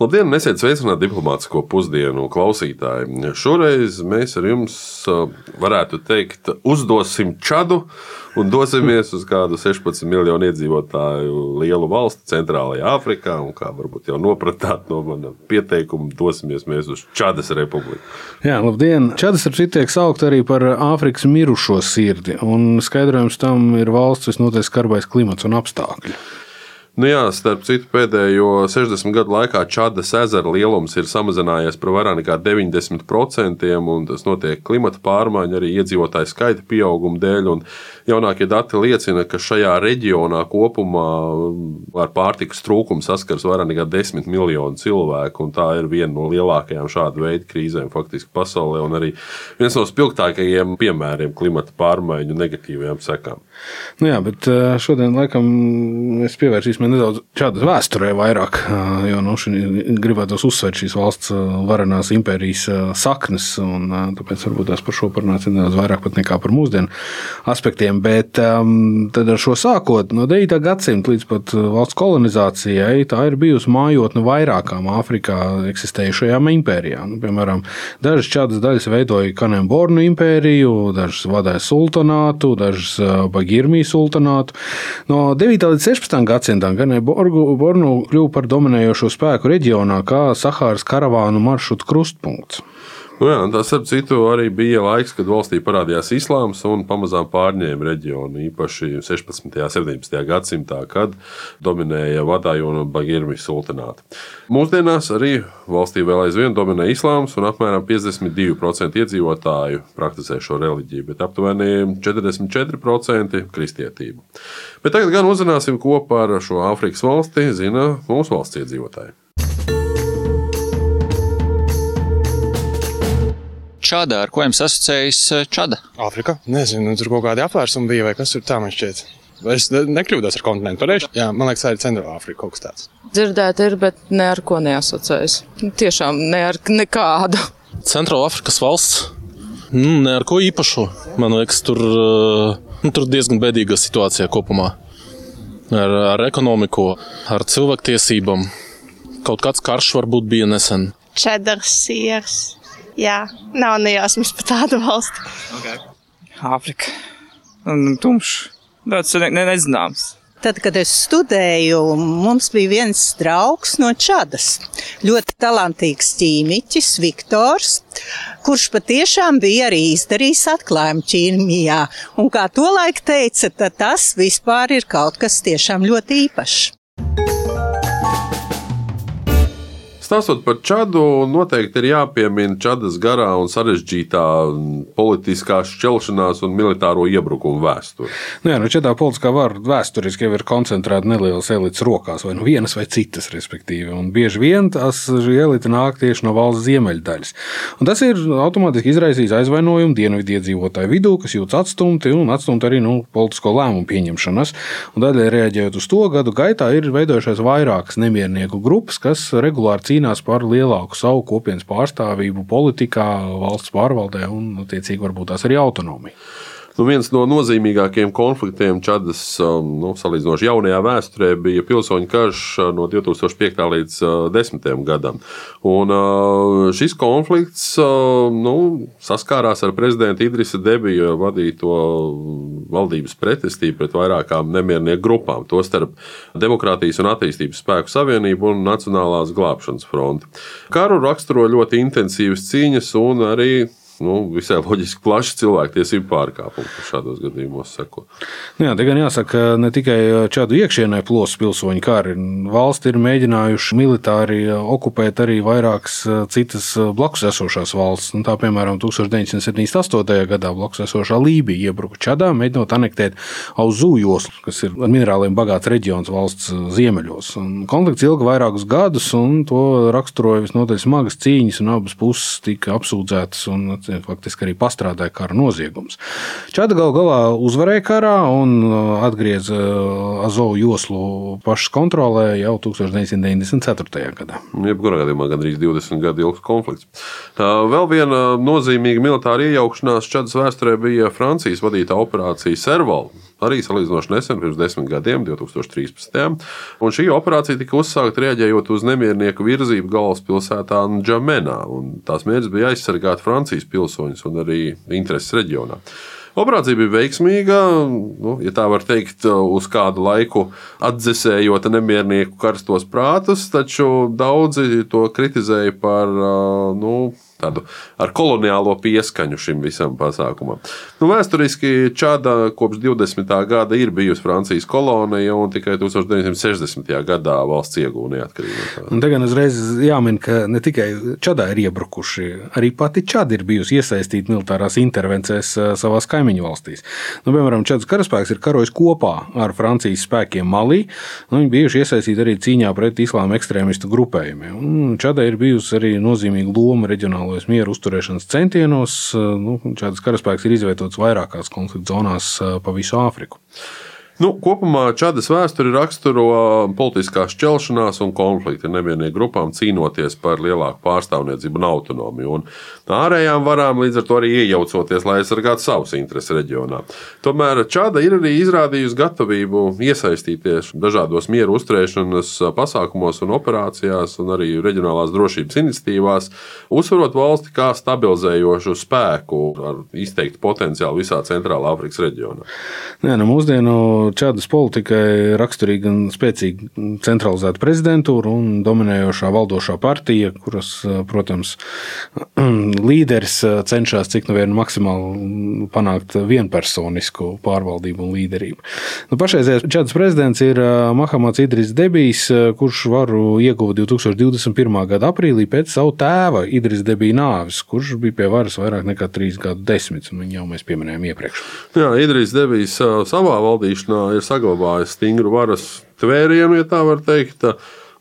Labdien, esiet sveicināti diplomātsko pusdienu klausītāji. Šoreiz mēs ar jums varētu teikt, uzdosim čadu un dosimies uz kādu 16 miljonu iedzīvotāju lielu valsti centrālajā Āfrikā. Un kā varbūt jau nopratāt no mana pieteikuma, dosimies mēs uz Čadas republiku. Jā, labdien! Čadas ar citu tiek saukt arī par Āfrikas mirušo sirdi, un skaidrojums tam ir valsts visnotaļ skarbais klimats un apstākļi. Nu jā, starp citu, pēdējo 60 gadu laikā Čadas ezera lielums ir samazinājies par vairāk nekā 90%, un tas notiek klimata pārmaiņu, arī iedzīvotāju skaita pieauguma dēļ. Jaunākie dati liecina, ka šajā reģionā kopumā ar pārtikas trūkumu saskars vairāk nekā 10 miljonu cilvēku, tā ir viena no lielākajām šāda veida krīzēm faktiski pasaulē, un arī viens no spilgtākajiem piemēriem klimata pārmaiņu negatīvajām sekām. Nu jā, bet šodien laikam pievērsīšu pievērsīsimies nedaudz šādas vēsturē vairāk, jo nu, gribētu uzsvērt šīs valsts varenās impērijas saknes, un tāpēc varbūt tās par šo parunāsim nedaudz vairāk pat nekā par mūsdienu aspektiem. Bet tad ar šo sākot no 9. gadsimta līdz pat valsts kolonizācijai, tā ir bijusi mājotne vairākām Āfrikā eksistējušajām impērijām. Nu, piemēram, dažas šādas daļas veidoja Kanembornu impēriju, dažas vadīja sultanātu, dažas Bagirmī sultanātu. No 9. līdz 16. gadsimtam gan Bornu kļuva par dominējošo spēku reģionā, kā Sahāras karavānu maršrutu krustpunkts. Nu jā, tas, ap citu, arī bija laiks, kad valstī parādījās islāms un pamazām pārņēma reģionu, īpaši 16. un 17. gadsimtā, kad dominēja Vadājona un Bagirmi sultanāti. Mūsdienās arī valstī vēl aizvien dominē islāms, un apmēram 52% iedzīvotāju praktizē šo reliģiju, bet aptuveni 44% kristietību. Bet tagad gan uzzināsim, ko par šo Āfrikas valsti zina mūsu valsts iedzīvotāji. Čāda, ar ko jums asociējas eh, Čāda? Āfrika. Nezinu, tur kaut kādi apvērsumi bija vai kas tur tā man šķiet. Es nekļūdos ar kontinentu. Pareizi? Jā, man liekas, tā ir Centrāla Afrika kaut kas tāds. Dzirdēt, ir, bet ne ar ko neasociējas. Tiešām ne ar nekādu. Centrāla Afrikas valsts. Nu, ne ar ko īpašu. Man liekas, tur, eh, nu, tur diezgan bēdīga situācija kopumā. Ar, ar ekonomiku, ar cilvēktiesībām. Kaut kāds karš varbūt bija nesen. Čedars, siers. Jā, nav nejausmas par tādu valsti. Okay. Āfrika. Un tumšs. Tāds ne, nezināms. Tad, kad es studēju, mums bija viens draugs no Čadas. Ļoti talantīgs ķīmiķis, Viktors, kurš patiešām bija arī izdarījis atklājumu ķīmijā. Un kā tolaik teica, tas vispār ir kaut kas tiešām ļoti īpašs. Stāstot par Čadu, noteikti ir jāpiemina Čadas garā un sarežģītā politiskā šķelšanās un militāro iebrukumu vēsture. Nu jā, nu Čadā politiskā vara vēsturiski jau ir koncentrēta nelielas elites rokās, vai nu vienas vai citas, respektīvi. Un bieži vien tās elite nāk tieši no valsts ziemeļdaļas. Un tas ir automātiski izraisījis aizvainojumu dienvidu iedzīvotāju vidū, kas jūtas atstumti un atstumti arī nu, politisko lēmumu pieņemšanas. Un daļai reaģējot uz to, gadu gaitā ir veidojušās vairākas nemiernieku grupas, kas regulāri cīnās cīnās par lielāku savu kopienas pārstāvību politikā, valsts pārvaldē un, attiecīgi, varbūt tās arī autonomiju. Nu, viens no nozīmīgākajiem konfliktiem Čadas um, nu, salīdzinoši jaunajā vēsturē bija pilsoņu karš uh, no 2005. līdz 2010. Uh, gadam. Un uh, šis konflikts nu, saskārās ar prezidenta Idrisa Debija vadīto valdības pretestību pret vairākām nemiernieku grupām, tostarp Demokrātijas un attīstības spēku savienību un Nacionālās glābšanas fronti. Karu raksturo ļoti intensīvas cīņas un arī nu, visai loģiski plaši cilvēktiesību pārkāpumi, kas šādos gadījumos seko. Nu jā, te gan jāsaka, ne tikai šādu iekšienē plosu pilsoņu kari. Valsts ir mēģinājuši militāri okupēt arī vairākas citas blakus esošās valsts. Nu, tā piemēram, 1978. gadā blakus esošā Lībija iebruka Čadā, mēģinot anektēt Auzu joslu, kas ir ar minerāliem bagāts reģions valsts ziemeļos. Un konflikts ilga vairākus gadus, un to raksturoja visnotaļ smagas cīņas, un abas puses tika apsūdzētas un faktiski arī pastrādāja kara noziegums. Čāda gal galā uzvarēja karā un atgrieza Azovu joslu pašas kontrolē jau 1994. gadā. Jebkurā gadījumā gandrīz 20 gadu ilgs konflikts. Vēl viena nozīmīga militāra iejaukšanās Čadas vēsturē bija Francijas vadītā operācija Serval. Arī salīdzinoši nesen, pirms desmit gadiem, 2013. Un šī operācija tika uzsākta rēģējot uz nemiernieku virzību galvaspilsētā Džamenā. Tās mērķis bija aizsargāt Francijas pilsoņus un arī intereses reģionā. Operācija bija veiksmīga, nu, ja tā var teikt, uz kādu laiku atdzesējot nemiernieku karstos prātus, taču daudzi to kritizēja par nu, tādu ar koloniālo pieskaņu šim visam pasākumam. Nu, vēsturiski Čāda kopš 20. gada ir bijusi Francijas kolonija un tikai 1960. gadā valsts iegūta neatkarību. Te gan uzreiz jāmin, ka ne tikai Čadā ir iebrukuši, arī pati Čada ir bijusi iesaistīta militārās intervencēs eh, savās kaimiņu valstīs. Nu, piemēram, Čadas karaspēks ir karojis kopā ar Francijas spēkiem Malī. Nu, viņi bijuši iesaistīti arī cīņā pret islāma ekstrēmistu grupējumiem. Čadai ir bijusi arī nozīmīga loma reģionālajos mieru uzturēšanas centienos. Nu, Čadas karaspēks ir izveidots vairākās konflikta zonās eh, pa visu Āfriku. Nu, kopumā Čadas vēsturi raksturo politiskā šķelšanās un konflikti ar nevienīgām grupām cīnoties par lielāku pārstāvniecību un autonomiju. Un ārējām varām līdz ar to arī iejaucoties, lai aizsargātu savus intereses reģionā. Tomēr Čada ir arī izrādījusi gatavību iesaistīties dažādos mieru uzturēšanas pasākumos un operācijās, un arī reģionālās drošības iniciatīvās, uzsverot valsti kā stabilizējošu spēku ar izteiktu potenciālu visā Centrālā Afrikas reģionā. Nē, nu, mūsdienu Čādas politikai raksturīga gan spēcīga centralizēta prezidentūra un dominējošā valdošā partija, kuras, protams, līderis cenšas cik nu vien maksimāli panākt vienpersonisku pārvaldību un līderību. Nu, pašreizējais Čādas prezidents ir Mahamats Idris Debijs, kurš varu ieguva 2021. gada aprīlī pēc savu tēva Idris Debija nāves, kurš bija pie varas vairāk nekā trīs gadu desmitus, un viņu jau mēs pieminējām iepriekš. Jā, Idris Debijs savā valdīšanā ir saglabājis stingru varas tvērienu, ja tā var teikt.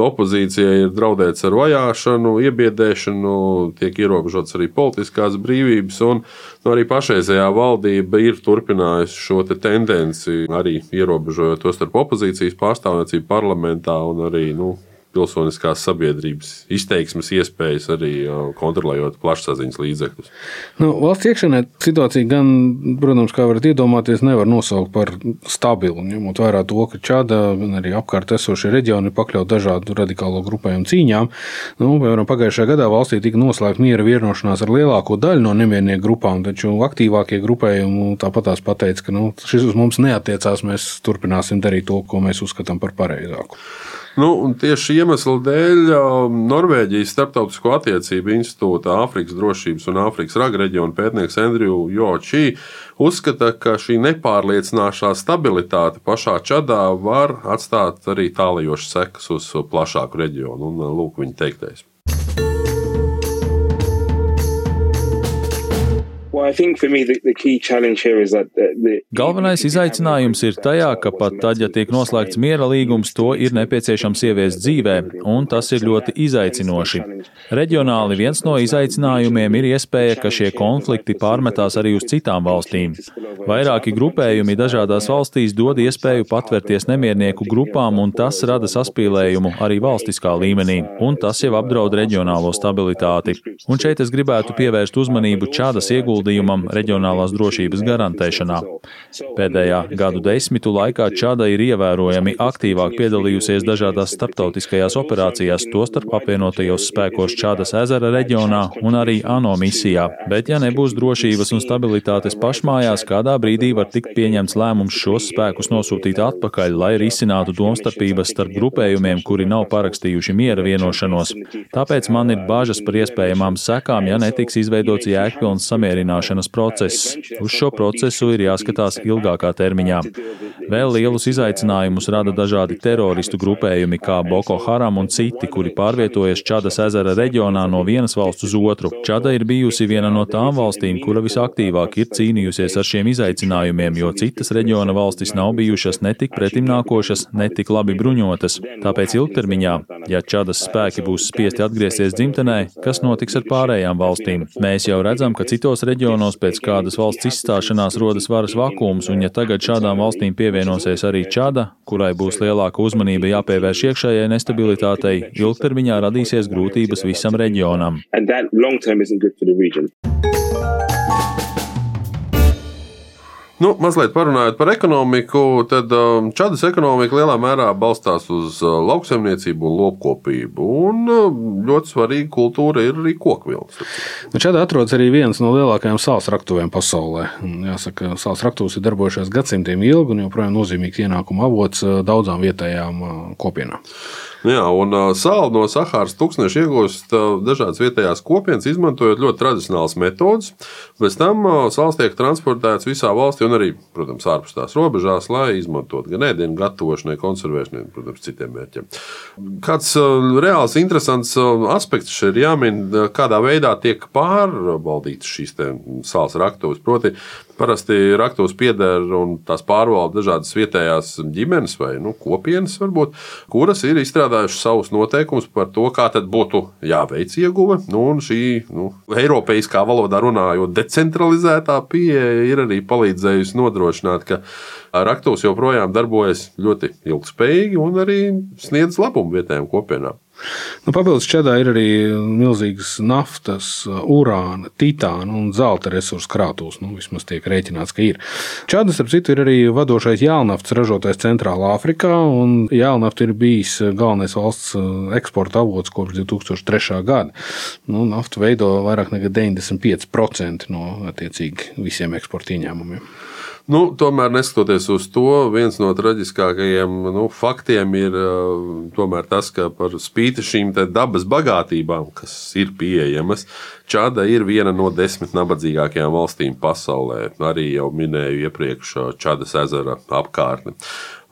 Opozīcijai ir draudēts ar vajāšanu, iebiedēšanu, tiek ierobežotas arī politiskās brīvības, un nu, arī pašreizējā valdība ir turpinājusi šo te tendenci, arī ierobežojot to starp opozīcijas pārstāvniecību parlamentā un arī nu, pilsoniskās sabiedrības izteiksmes iespējas, arī kontrolējot plašsaziņas līdzekļus. Nu, valsts iekšienē situācija gan, protams, kā varat iedomāties, nevar nosaukt par stabilu. Ņemot vērā to, ka Čāda un arī apkārt esošie reģioni ir pakļauti dažādu radikālo grupējumu cīņām. Nu, piemēram, pagājušajā gadā valstī tika noslēgta miera vienošanās ar lielāko daļu no nemiernieku grupām, taču aktīvākie grupējumi tāpatās pateica, ka nu, šis uz mums neatiecās, mēs turpināsim darīt to, ko mēs uzskatām par pareizāku. Nu, tieši iemesla dēļ Norvēģijas Startautisko attiecību institūta Āfrikas drošības un Āfrikas raga reģiona pētnieks Andriju Jočī uzskata, ka šī nepārliecinošā stabilitāte pašā Čadā var atstāt arī tālajošas sekas uz plašāku reģionu. Un, lūk, viņa teiktais. Galvenais izaicinājums ir tajā, ka pat tad, ja tiek noslēgts miera līgums, to ir nepieciešams ieviest dzīvē, un tas ir ļoti izaicinoši. Reģionāli viens no izaicinājumiem ir iespēja, ka šie konflikti pārmetās arī uz citām valstīm. Vairāki grupējumi dažādās valstīs dod iespēju patvērties nemiernieku grupām, un tas rada saspīlējumu arī valstiskā līmenī, un tas jau apdraud reģionālo stabilitāti. Un šeit es gribētu pievērst uzmanību Čādas ieguldījumam ieguldījumam reģionālās drošības garantēšanā. Pēdējā gadu desmitu laikā Čada ir ievērojami aktīvāk piedalījusies dažādās starptautiskajās operācijās, tostarp apvienotajos spēkos Čadas ezera reģionā un arī ANO misijā, bet ja nebūs drošības un stabilitātes pašmājās, kādā brīdī var tikt pieņemts lēmums šos spēkus nosūtīt atpakaļ, lai risinātu domstarpības starp grupējumiem, kuri nav parakstījuši miera vienošanos. Tāpēc man ir bažas par iespējamām sekām, ja netiks izveidots jēgpilns samierināšanās samierināšanas process. Uz šo procesu ir jāskatās ilgākā termiņā. Vēl lielus izaicinājumus rada dažādi teroristu grupējumi kā Boko Haram un citi, kuri pārvietojas Čadas ezera reģionā no vienas valsts uz otru. Čada ir bijusi viena no tām valstīm, kura visaktīvāk ir cīnījusies ar šiem izaicinājumiem, jo citas reģiona valstis nav bijušas ne tik pretimnākošas, ne tik labi bruņotas. Tāpēc ilgtermiņā, ja Čadas spēki būs spiesti atgriezties dzimtenē, kas notiks ar pārējām valstīm? Mēs jau redzam, ka citos reģionos pēc kādas valsts izstāšanās rodas varas vakums, un ja tagad šādām valstīm pievienosies arī Čada, kurai būs lielāka uzmanība jāpievērš iekšējai nestabilitātei, ilgtermiņā radīsies grūtības visam reģionam. Nu, mazliet parunājot par ekonomiku, tad um, Čadas ekonomika lielā mērā balstās uz uh, lauksaimniecību un lopkopību. Un uh, ļoti svarīga kultūra ir arī kokvilns. Nu, Čadā atrodas arī viens no lielākajiem sāls raktuvēm pasaulē. Jāsaka, sāls raktuvs ir darbojušies gadsimtiem ilgi un joprojām nozīmīgs ienākuma avots uh, daudzām vietējām kopienām. Jā, un sāli no Sahāras tūkstneša iegūst dažādas vietējās kopienas, izmantojot ļoti tradicionālas metodes. Pēc tam sāls tiek transportēts visā valstī un arī, protams, ārpus tās robežās, lai izmantotu gan ēdienu gatavošanai, konservēšanai, protams, citiem mērķiem. Kāds reāls, interesants aspekts šeit ir jāmin, kādā veidā tiek pārvaldīts šīs sāls raktuves. Proti, Parasti raktūs pieder un tās pārvalda dažādas vietējās ģimenes vai nu, kopienas, varbūt, kuras ir izstrādājušas savus noteikumus par to, kā būtu jāveic ieguve. Nu, šī nu, eiropeiskā valodā runājot, decentralizētā pieeja ir arī palīdzējusi nodrošināt, ka raktūs joprojām darbojas ļoti ilgspējīgi un arī sniedz labumu vietējām kopienām. Nu, papildus čedā ir arī milzīgas naftas, urāna, titāna un zelta resursu krātuves. Nu, vismaz tiek rēķināts, ka ir. Čadas, ap citu, ir arī vadošais jēlnaftas ražotājs Centrālā Afrikā, un jēlnafta ir bijis galvenais valsts eksporta avots kopš 2003. gada. Nu, nafta veido vairāk nekā 95% no attiecīgi visiem eksporta ieņēmumiem. Nu, tomēr, neskatoties uz to, viens no traģiskākajiem nu, faktiem ir uh, tas, ka par spīti šīm dabas bagātībām, kas ir pieejamas, Čāda ir viena no desmit nabadzīgākajām valstīm pasaulē. Arī jau minēju iepriekš Čādas ezera apkārtni.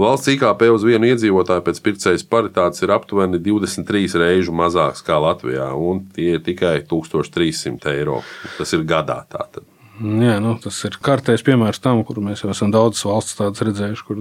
Valsts IKP uz vienu iedzīvotāju pēc pircējas paritātes ir aptuveni 23 reizes mazāks kā Latvijā, un tie ir tikai 1300 eiro. Tas ir gadā. Tātad. Jā, nu, tas ir kārtējs piemērs tam, kur mēs jau esam daudzas valsts tādas redzējuši. Kur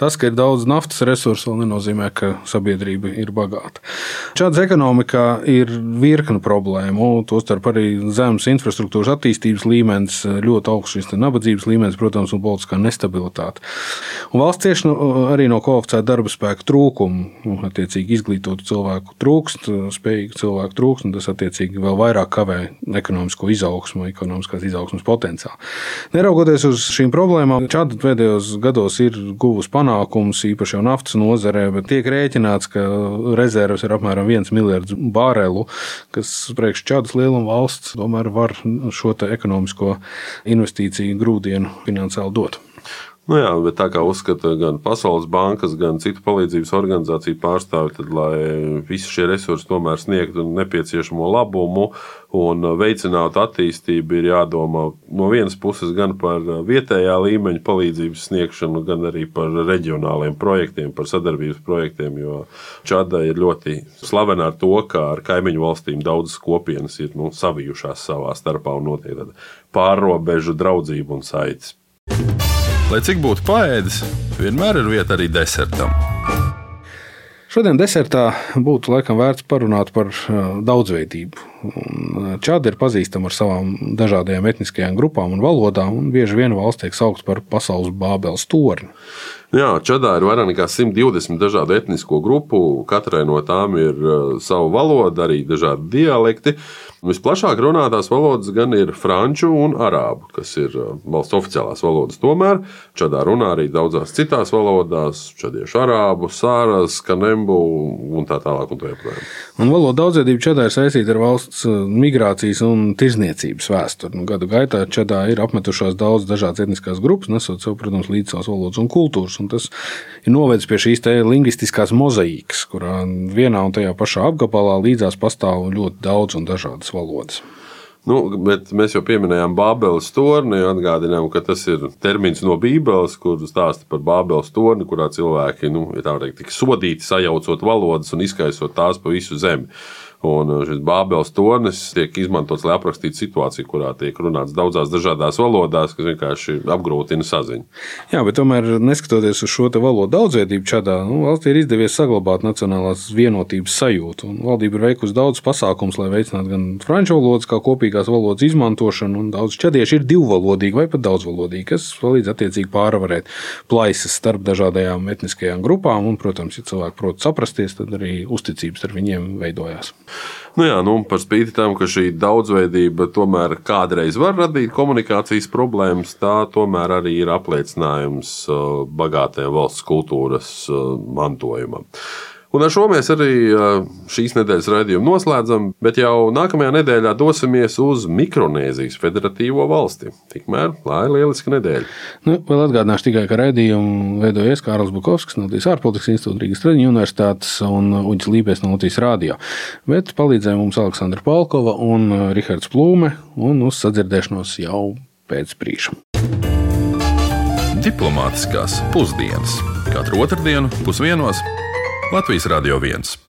tas, ka ir daudz naftas resursu, vēl nenozīmē, ka sabiedrība ir bagāta. Šādas ekonomikā ir virkni problēmu, tostarp arī zemes infrastruktūras attīstības līmenis, ļoti augsts šis nabadzības līmenis, protams, un politiskā nestabilitāte. Un valsts cieši no, arī no kvalificēta darba spēka trūkuma. Nu, attiecīgi izglītotu cilvēku trūkst, spējīgu cilvēku trūkst, un tas attiecīgi vēl vairāk kavē ekonomisko izaugsmu, ekonomiskās izaugsmas potenciālu. Neraugoties uz šīm problēmām, Čāda pēdējos gados ir guvusi panākumus, īpaši jau naftas nozarē, bet tiek rēķināts, ka rezerves ir apmēram 1 miljards barelu, kas priekš Čādas lieluma valsts tomēr var šo ekonomisko investīciju grūdienu finansiāli dot. Nu jā, bet tā kā uzskata gan Pasaules bankas, gan citu palīdzības organizāciju pārstāvji, tad, lai visi šie resursi tomēr sniegtu nepieciešamo labumu un veicinātu attīstību, ir jādomā no vienas puses gan par vietējā līmeņa palīdzības sniegšanu, gan arī par reģionāliem projektiem, par sadarbības projektiem. Jo Čada ir ļoti slavena ar to, ka ar kaimiņu valstīm daudzas kopienas ir nu, savijušās savā starpā un notiek pārrobežu draudzību un saites. Lai cik būtu paēdis, vienmēr ir vieta arī desertam. Šodien desertā būtu laikam vērts parunāt par uh, daudzveidību. Uh, Čāda ir pazīstama ar savām dažādajām etniskajām grupām un valodām, un bieži vien valsts tiek saukta par pasaules bābeles torni. Jā, Čadā ir vairāk nekā 120 dažādu etnisko grupu. Katrai no tām ir uh, sava valoda, arī dažādi dialekti. Visplašāk runātās valodas gan ir franču un arābu, kas ir uh, valsts oficiālās valodas. Tomēr Čadā runā arī daudzās citās valodās - čadiešu arābu, sāras, kanembu un tā tālāk. Un, tā un valoda daudzveidība Čadā ir saistīta ar valsts uh, migrācijas un tirzniecības vēsturi. Nu, gadu gaitā Čadā ir apmetušās daudz dažādas etniskās grupas, nesot sev, protams, līdz savas valodas un kultūras un tas ir novedis pie šīs lingvistiskās mozaīkas, kurā vienā un tajā pašā apgabalā līdzās pastāv ļoti daudz un dažādas valodas. Nu, mēs jau pieminējām Bābeles torni, atgādinām, ka tas ir termins no Bībeles, kur stāsta par Bābeles torni, kurā cilvēki nu, ja teikt, tika sodīti, sajaucot valodas un izkaisot tās pa visu zemi. Un uh, šis Bābeles tornis tiek izmantots, lai aprakstītu situāciju, kurā tiek runāts daudzās dažādās valodās, kas vienkārši apgrūtina saziņu. Jā, bet tomēr, neskatoties uz šo valodu daudzveidību, šādā nu, valstī ir izdevies saglabāt nacionālās vienotības sajūtu. Un valdība ir veikusi daudz pasākums, lai veicinātu gan franču valodas, kā kopīgās valodas izmantošanu, un daudz čadieši ir divvalodīgi vai pat daudzvalodīgi, kas palīdz attiecīgi pārvarēt plaisas starp dažādajām etniskajām grupām. Un, protams, ja cilvēki prot saprasties, tad arī uzticības ar viņiem veidojās. Nu jā, nu, par spīti tam, ka šī daudzveidība tomēr kādreiz var radīt komunikācijas problēmas, tā tomēr arī ir apliecinājums uh, bagātajam valsts kultūras uh, mantojumam. Un ar šo mēs arī šīs nedēļas raidījumu noslēdzam, bet jau nākamajā nedēļā dosimies uz Mikronēzijas Federatīvo valsti. Tikmēr, lai lieliska nedēļa. Nu, vēl atgādināšu tikai, ka raidījumu veidojas Kārls Bukovskis no Latvijas ārpolitikas institūta Rīgas Traģiņu universitātes un Uģis Lībēs no Latvijas rādio. Bet palīdzēja mums Aleksandra Palkova un Rihards Plūme un uz sadzirdēšanos jau pēc brīža. Diplomātiskās pusdienas katru otrdienu pusdienos Latvijas Radio 1.